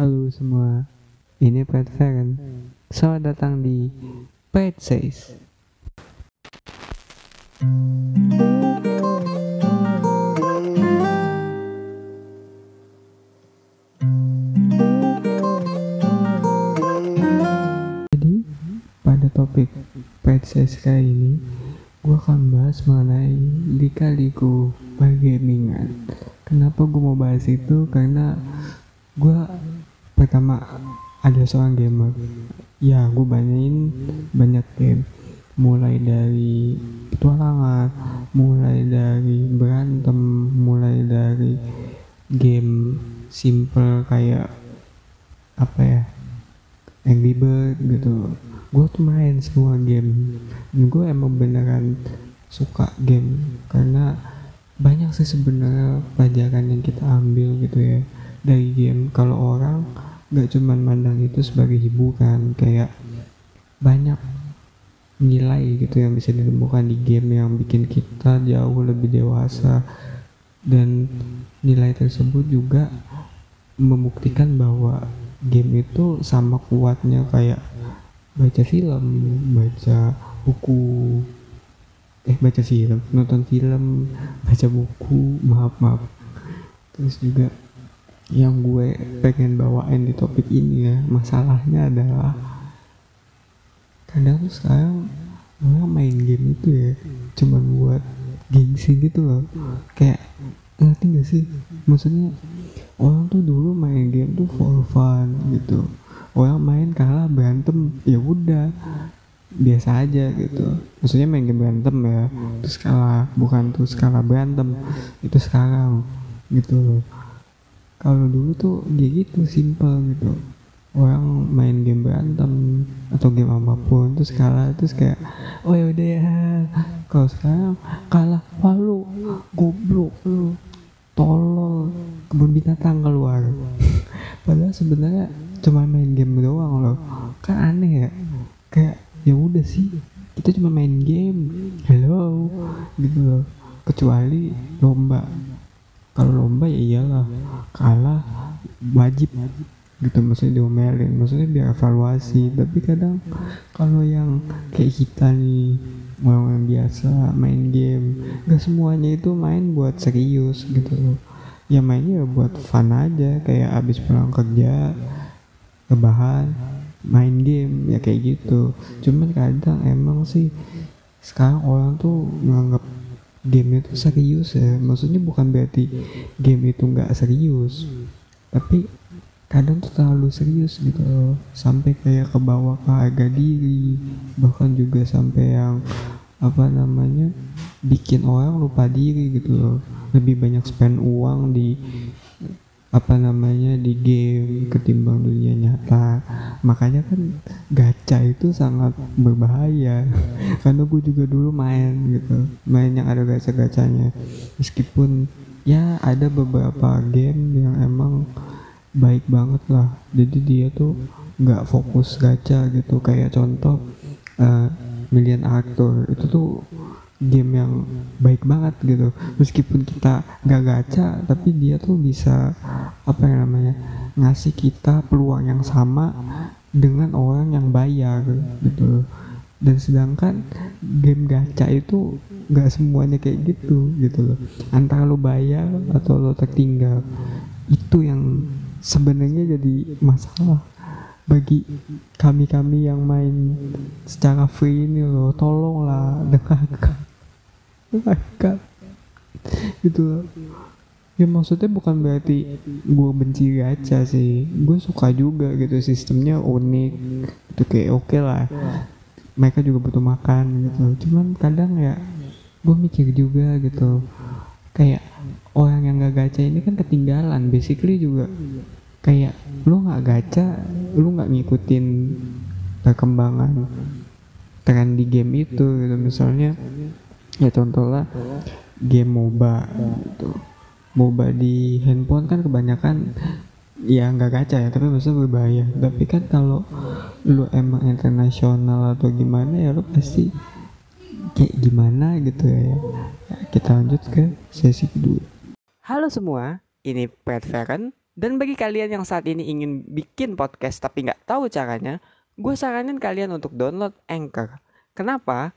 Halo semua, ini Pet Feren. Selamat datang di Pet Says. Jadi, pada topik Pet Says kali ini, gue akan bahas mengenai lika-liku pergamingan. Kenapa gue mau bahas itu? Karena gue pertama ada seorang gamer. Ya gue banyain banyak game. Mulai dari petualangan mulai dari berantem mulai dari game simple kayak apa ya? Angry Bird gitu. Gue tuh main semua game. Dan gue emang beneran suka game karena banyak sih sebenarnya pelajaran yang kita ambil gitu ya dari game. Kalau orang nggak cuman mandang itu sebagai hiburan kayak banyak nilai gitu yang bisa ditemukan di game yang bikin kita jauh lebih dewasa dan nilai tersebut juga membuktikan bahwa game itu sama kuatnya kayak baca film, baca buku, eh baca film, nonton film, baca buku, maaf maaf. Terus juga yang gue pengen bawain di topik ini ya masalahnya adalah kadang tuh sekarang orang main game itu ya cuman buat gengsi gitu loh. Kayak ngerti gak sih? Maksudnya orang tuh dulu main game tuh for fun gitu. Orang main kalah berantem ya udah biasa aja gitu. Maksudnya main game berantem ya terus kalah bukan terus kalah berantem itu sekarang gitu loh kalau dulu tuh kayak gitu simple gitu. Orang main game berantem atau game apa pun terus kalah terus kayak oh ya udah ya. Kalau sekarang kalah wah lu goblok lu tolol kebun binatang keluar. Padahal sebenarnya cuma main game doang loh. Kan aneh ya. Kayak ya udah sih kita cuma main game. Hello? Gitu loh. Kecuali lomba kalau lomba ya iyalah kalah wajib gitu maksudnya diomelin maksudnya biar evaluasi. Tapi kadang kalau yang kayak kita nih orang yang biasa main game gak semuanya itu main buat serius gitu loh. Ya mainnya buat fun aja kayak abis pulang kerja rebahan main game ya kayak gitu. Cuman kadang emang sih sekarang orang tuh nganggap game itu serius ya. Maksudnya bukan berarti game itu nggak serius. Tapi kadang tuh terlalu serius gitu loh. Sampai kayak ke bawah ke harga diri. Bahkan juga sampai yang apa namanya bikin orang lupa diri gitu loh. Lebih banyak spend uang di apa namanya di game ketimbang dunia nyata. Makanya kan gacha itu sangat berbahaya. Karena gue juga dulu main gitu. Main yang ada gacha gacanya meskipun ya ada beberapa game yang emang baik banget lah. Jadi dia tuh nggak fokus gacha gitu. Kayak contoh uh, Million Actor itu tuh game yang baik banget gitu. Meskipun kita gak gacha tapi dia tuh bisa apa yang namanya ngasih kita peluang yang sama dengan orang yang bayar gitu. Dan sedangkan game gacha itu gak semuanya kayak gitu gitu loh. Antara lo bayar atau lo tertinggal itu yang sebenarnya jadi masalah bagi kami-kami yang main secara free ini loh. Tolonglah dengarkan mereka gitu ya maksudnya bukan berarti gue benci gacha sih. Gue suka juga gitu sistemnya unik. Itu kayak oke okay lah. Mereka juga butuh makan gitu. Cuman kadang ya gue mikir juga gitu. Kayak orang yang gak gacha ini kan ketinggalan basically juga. Kayak lu nggak gacha lu nggak ngikutin perkembangan tren di game itu gitu. Misalnya ya contoh lah game MOBA gitu. MOBA di handphone kan kebanyakan ya nggak gacha ya tapi maksudnya berbahaya. Tapi kan kalau lu emang internasional atau gimana ya lu pasti kayak gimana gitu ya, ya kita lanjut ke sesi kedua. Halo semua ini Pet Feren Dan bagi kalian yang saat ini ingin bikin podcast tapi nggak tahu caranya, gue saranin kalian untuk download Anchor. Kenapa?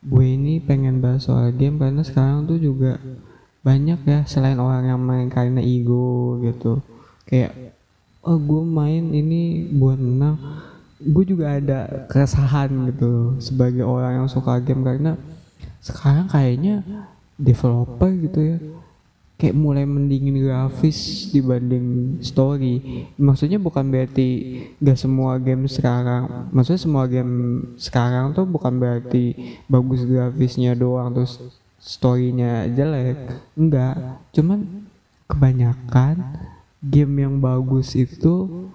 gue ini pengen bahas soal game karena sekarang tuh juga banyak ya selain orang yang main karena ego gitu. Kayak oh gue main ini buat menang. Gue juga ada keresahan gitu sebagai orang yang suka game karena sekarang kayaknya developer gitu ya kayak mulai mendingin grafis dibanding story. Maksudnya bukan berarti gak semua game sekarang maksudnya semua game sekarang tuh bukan berarti bagus grafisnya doang terus storynya jelek. Enggak cuman kebanyakan game yang bagus itu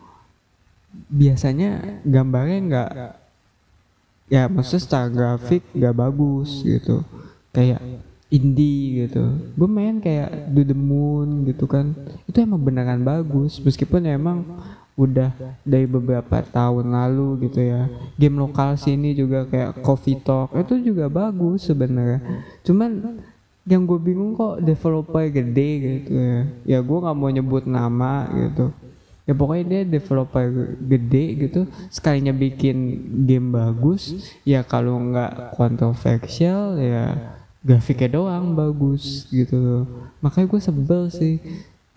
biasanya gambarnya enggak ya maksudnya secara grafik gak bagus gitu. Kayak indie gitu. Gue main kayak Do The Moon gitu kan. Itu emang beneran bagus meskipun emang udah dari beberapa tahun lalu gitu ya. Game lokal sini juga kayak Coffee Talk itu juga bagus sebenarnya. Cuman yang gue bingung kok developer gede gitu ya. Ya gue nggak mau nyebut nama gitu. Ya pokoknya dia developer gede gitu sekalinya bikin game bagus ya kalau nggak kontroversial ya grafiknya doang bagus gitu. Loh makanya gue sebel sih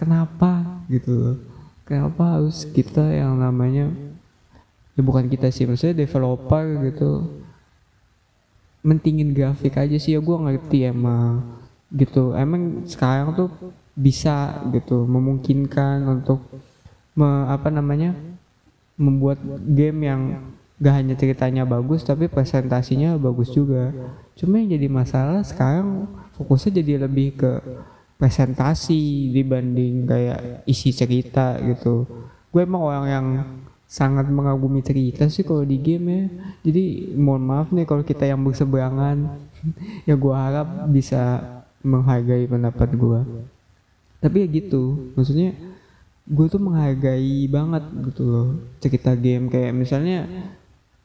kenapa gitu. Loh kenapa harus kita yang namanya ya bukan kita sih maksudnya developer gitu mentingin grafik aja sih. Ya gue ngerti emang gitu. Emang sekarang tuh bisa gitu memungkinkan untuk me, apa namanya membuat game yang gak hanya ceritanya bagus tapi presentasinya bagus juga. Cuma yang jadi masalah sekarang fokusnya jadi lebih ke presentasi dibanding kayak isi cerita gitu. Gue emang orang yang sangat mengagumi cerita sih kalau di game ya. Jadi mohon maaf nih kalau kita yang berseberangan. Ya gue harap bisa menghargai pendapat gue tapi ya gitu maksudnya gue tuh menghargai banget gitu loh cerita game. Kayak misalnya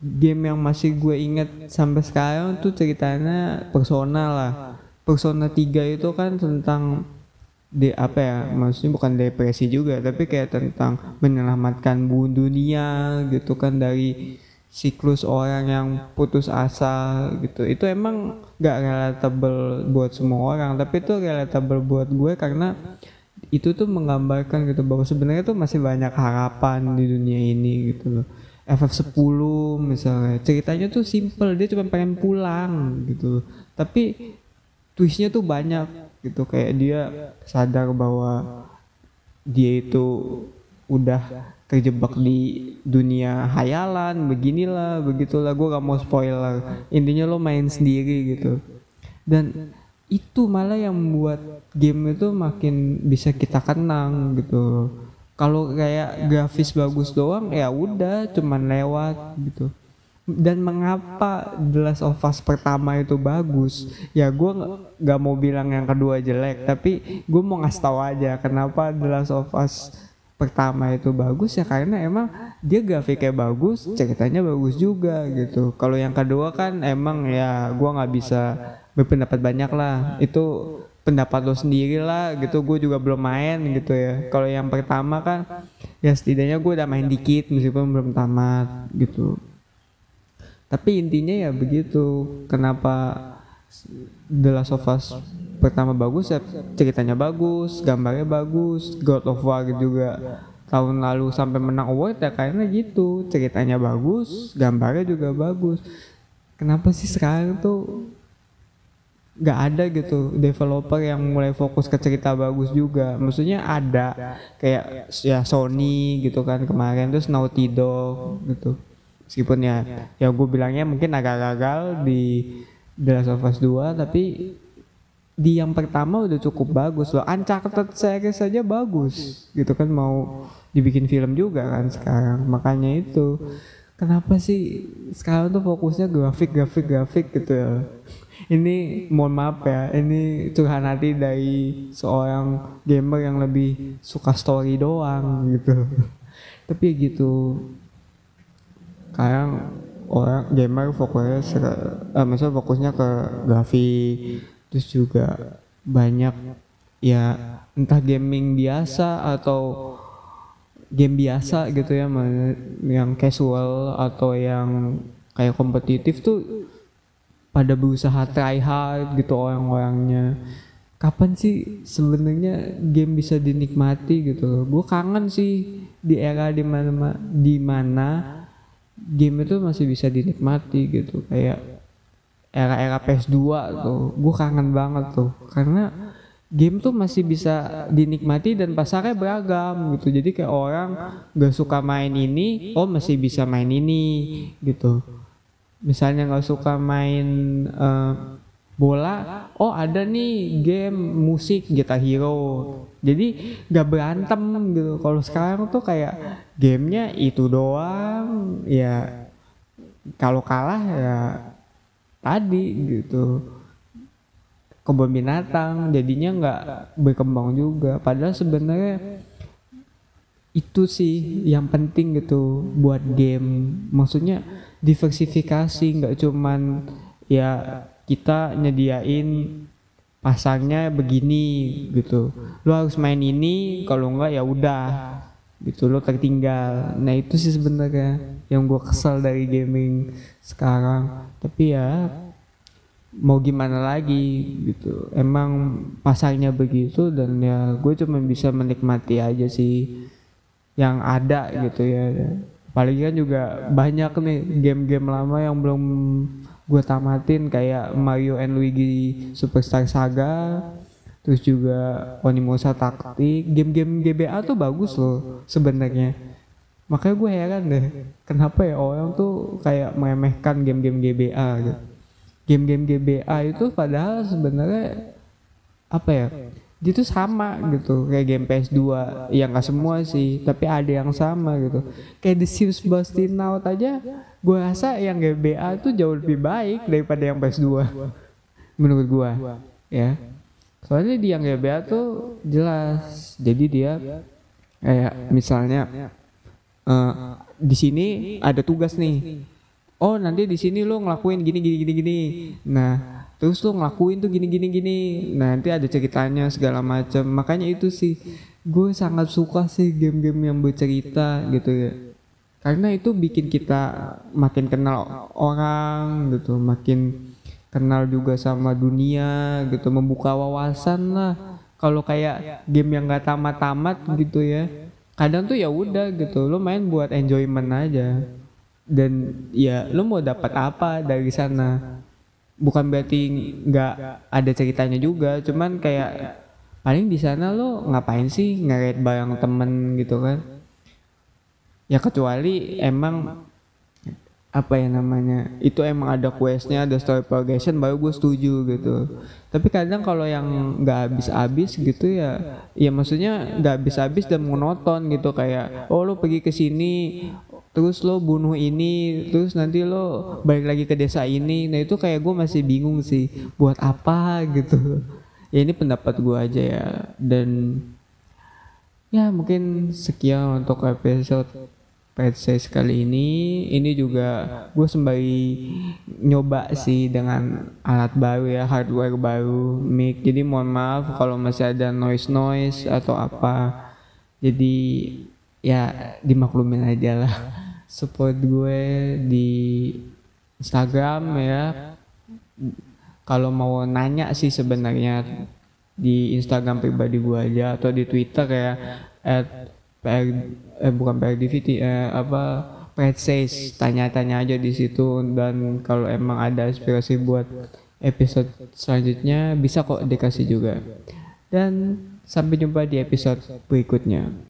game yang masih gue inget sampai sekarang tuh ceritanya personal lah. Persona 3 itu kan tentang di apa ya maksudnya bukan depresi juga tapi kayak tentang menyelamatkan dunia gitu kan dari siklus orang yang putus asa gitu. Itu emang gak relatable buat semua orang tapi itu relatable buat gue karena itu tuh menggambarkan gitu bahwa sebenarnya tuh masih banyak harapan di dunia ini gitu loh FF10 misalnya. Ceritanya tuh simple dia cuma pengen pulang gitu. Tapi twistnya tuh banyak gitu. Kayak dia sadar bahwa dia itu udah terjebak di dunia hayalan beginilah begitulah. Gue gak mau spoiler. Intinya lo main sendiri gitu. Dan itu malah yang membuat game itu makin bisa kita kenang gitu kalau kayak grafis bagus doang ya udah cuman lewat gitu. Dan mengapa The Last of Us pertama itu bagus? Ya gue nggak mau bilang yang kedua jelek tapi gue mau ngasih tahu aja kenapa The Last of Us pertama itu bagus. Ya karena emang dia grafiknya bagus ceritanya bagus juga gitu. Kalau yang kedua kan emang ya gue nggak bisa berpendapat banyak lah. Itu pendapat lo sendiri lah gitu. Gue juga belum main gitu ya. Kalau yang pertama kan ya setidaknya gue udah main dikit meskipun belum tamat gitu. Tapi intinya ya begitu. Kenapa The Last of Us pertama bagus ya? Ceritanya bagus gambarnya bagus God of War juga tahun lalu sampai menang award ya karena gitu. Ceritanya bagus gambarnya juga bagus. Kenapa sih sekarang tuh nggak ada gitu developer yang mulai fokus ke cerita bagus juga. Maksudnya ada kayak ya Sony gitu kan kemarin terus Naughty Dog gitu. Meskipun ya ya gue bilangnya mungkin agak gagal di The Last of Us 2 tapi di yang pertama udah cukup bagus loh. Uncharted series saja bagus gitu kan mau dibikin film juga kan sekarang. Makanya itu. Kenapa sih sekarang tuh fokusnya grafik grafik grafik gitu ya ini mohon maaf ya ini curhat hati dari seorang gamer yang lebih suka story doang gitu. Tapi gitu sekarang orang gamer fokusnya eh, maksudnya fokusnya ke grafik terus juga banyak ya entah gaming biasa atau game biasa gitu ya yang casual atau yang kayak kompetitif tuh pada berusaha try hard gitu orang-orangnya. Kapan sih sebenarnya game bisa dinikmati gitu gue kangen sih di era di mana di mana game itu masih bisa dinikmati gitu. Kayak era-era PS2 tuh gue kangen banget tuh. Karena game tuh masih bisa dinikmati dan pasarnya beragam gitu. Jadi kayak orang gak suka main ini oh masih bisa main ini gitu misalnya gak suka main uh, bola oh ada nih game musik Guitar Hero. Jadi gak berantem gitu. Kalau sekarang tuh kayak gamenya itu doang. Ya kalau kalah ya tadi gitu. Kebun binatang jadinya nggak berkembang juga. Padahal sebenarnya itu sih yang penting gitu buat game. Maksudnya diversifikasi nggak cuman ya kita nyediain pasangnya begini gitu. Lo harus main ini kalau enggak ya udah gitu lo tertinggal. Nah itu sih sebenarnya yang gue kesal dari gaming sekarang. Tapi ya mau gimana lagi gitu. Emang pasarnya begitu dan ya gue cuma bisa menikmati aja sih yang ada gitu ya paling kan juga banyak nih game-game lama yang belum gue tamatin kayak Mario and Luigi Superstar Saga terus juga Onimusa Taktik game-game GBA tuh bagus loh sebenarnya. Makanya gue heran deh kenapa ya orang tuh kayak meremehkan game-game GBA gitu. Game-game GBA itu padahal sebenarnya apa ya dia tuh sama gitu kayak game PS2 ya nggak semua sih tapi ada yang sama gitu. Kayak The Sims Bustin Out aja gue rasa yang GBA tuh jauh lebih baik daripada yang PS2 menurut gue ya. Soalnya di yang GBA tuh jelas jadi dia kayak misalnya uh, di sini ada tugas nih oh nanti di sini lo ngelakuin gini gini gini gini. Nah terus lo ngelakuin tuh gini gini gini. Nah, nanti ada ceritanya segala macam. Makanya itu sih gue sangat suka sih game-game yang bercerita gitu ya. Karena itu bikin kita makin kenal orang gitu makin kenal juga sama dunia gitu membuka wawasan lah. Kalau kayak game yang gak tamat-tamat gitu ya kadang tuh ya udah gitu lo main buat enjoyment aja dan ya lo mau dapat apa dari sana? Bukan berarti nggak ada ceritanya juga cuman kayak paling di sana lo ngapain sih ngeret bareng temen gitu kan? Ya kecuali emang apa ya namanya itu emang ada questnya ada story progression baru gue setuju gitu. Tapi kadang kalau yang nggak habis-habis gitu ya ya maksudnya nggak habis-habis dan monoton gitu kayak oh lo pergi ke sini terus lo bunuh ini terus nanti lo balik lagi ke desa ini. Nah itu kayak gue masih bingung sih buat apa gitu. Ya ini pendapat gue aja ya. Dan ya mungkin sekian untuk episode PC sekali ini. Ini juga gue sembari nyoba sih dengan alat baru ya hardware baru mic. Jadi mohon maaf kalau masih ada noise noise atau apa. Jadi ya dimaklumin aja lah. Support gue di Instagram ya. Kalau mau nanya sih sebenarnya di Instagram pribadi gue aja atau di Twitter ya at PR eh bukan PRDVT eh apa says. Tanya-tanya aja di situ dan kalau emang ada inspirasi buat episode selanjutnya bisa kok dikasih juga. Dan sampai jumpa di episode berikutnya